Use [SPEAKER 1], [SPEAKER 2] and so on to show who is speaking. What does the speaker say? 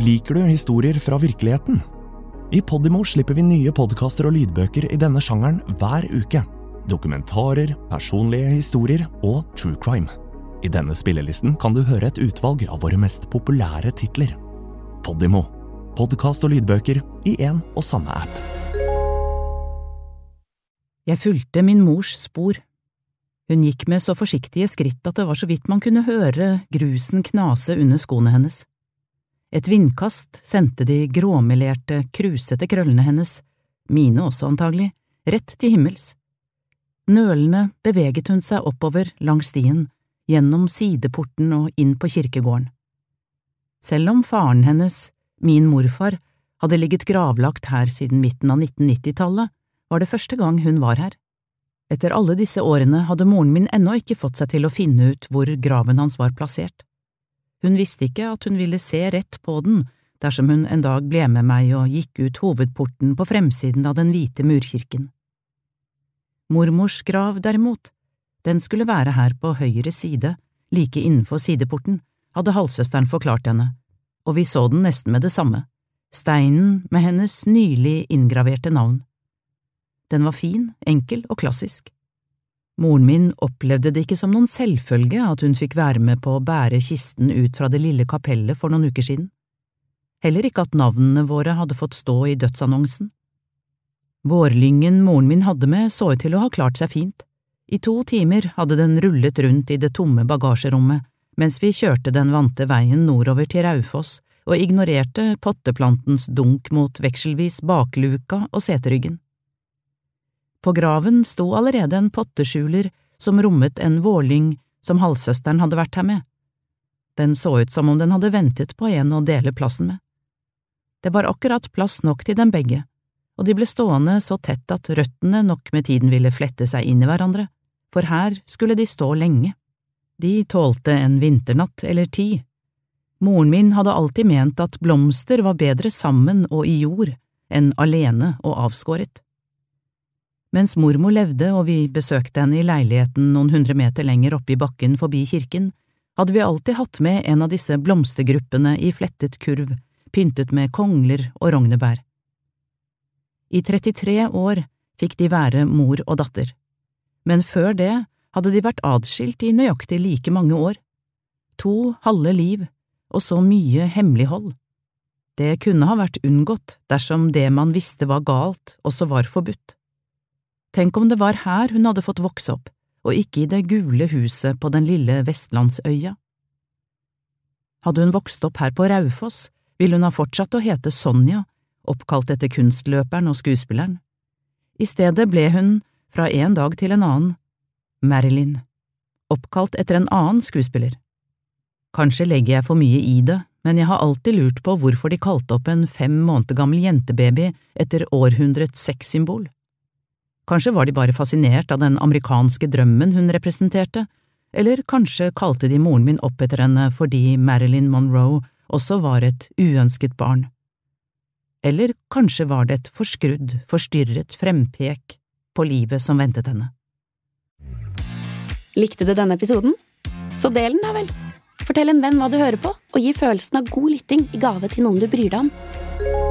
[SPEAKER 1] Liker du historier fra virkeligheten? I Podimo slipper vi nye podkaster og lydbøker i denne sjangeren hver uke. Dokumentarer, personlige historier og true crime. I denne spillelisten kan du høre et utvalg av våre mest populære titler. Podimo. Podkast og lydbøker i én og samme app.
[SPEAKER 2] Jeg fulgte min mors spor. Hun gikk med så forsiktige skritt at det var så vidt man kunne høre grusen knase under skoene hennes. Et vindkast sendte de gråmelerte, krusete krøllene hennes, mine også antagelig, rett til himmels. Nølende beveget hun seg oppover langs stien, gjennom sideporten og inn på kirkegården. Selv om faren hennes, min morfar, hadde ligget gravlagt her siden midten av 1990-tallet, var det første gang hun var her. Etter alle disse årene hadde moren min ennå ikke fått seg til å finne ut hvor graven hans var plassert. Hun visste ikke at hun ville se rett på den dersom hun en dag ble med meg og gikk ut hovedporten på fremsiden av den hvite murkirken. Mormors grav, derimot, den skulle være her på høyre side, like innenfor sideporten, hadde halvsøsteren forklart henne, og vi så den nesten med det samme, steinen med hennes nylig inngraverte navn. Den var fin, enkel og klassisk. Moren min opplevde det ikke som noen selvfølge at hun fikk være med på å bære kisten ut fra det lille kapellet for noen uker siden. Heller ikke at navnene våre hadde fått stå i dødsannonsen. Vårlyngen moren min hadde med så ut til å ha klart seg fint. I to timer hadde den rullet rundt i det tomme bagasjerommet mens vi kjørte den vante veien nordover til Raufoss og ignorerte potteplantens dunk mot vekselvis bakluka og seteryggen. På graven sto allerede en potteskjuler som rommet en vårlyng som halvsøsteren hadde vært her med. Den så ut som om den hadde ventet på en å dele plassen med. Det var akkurat plass nok til dem begge, og de ble stående så tett at røttene nok med tiden ville flette seg inn i hverandre, for her skulle de stå lenge. De tålte en vinternatt eller ti. Moren min hadde alltid ment at blomster var bedre sammen og i jord enn alene og avskåret. Mens mormor levde og vi besøkte henne i leiligheten noen hundre meter lenger oppe i bakken forbi kirken, hadde vi alltid hatt med en av disse blomstergruppene i flettet kurv, pyntet med kongler og rognebær. I 33 år fikk de være mor og datter, men før det hadde de vært adskilt i nøyaktig like mange år. To halve liv og så mye hemmelighold. Det kunne ha vært unngått dersom det man visste var galt, også var forbudt. Tenk om det var her hun hadde fått vokse opp, og ikke i det gule huset på den lille vestlandsøya. Hadde hun vokst opp her på Raufoss, ville hun ha fortsatt å hete Sonja, oppkalt etter kunstløperen og skuespilleren. I stedet ble hun, fra en dag til en annen, Marilyn, oppkalt etter en annen skuespiller. Kanskje legger jeg for mye i det, men jeg har alltid lurt på hvorfor de kalte opp en fem måneder gammel jentebaby etter århundrets sexsymbol. Kanskje var de bare fascinert av den amerikanske drømmen hun representerte, eller kanskje kalte de moren min opp etter henne fordi Marilyn Monroe også var et uønsket barn. Eller kanskje var det et forskrudd, forstyrret frempek på livet som ventet henne.
[SPEAKER 3] Likte du denne episoden? Så del den, da vel! Fortell en venn hva du hører på, og gi følelsen av god lytting i gave til noen du bryr deg om.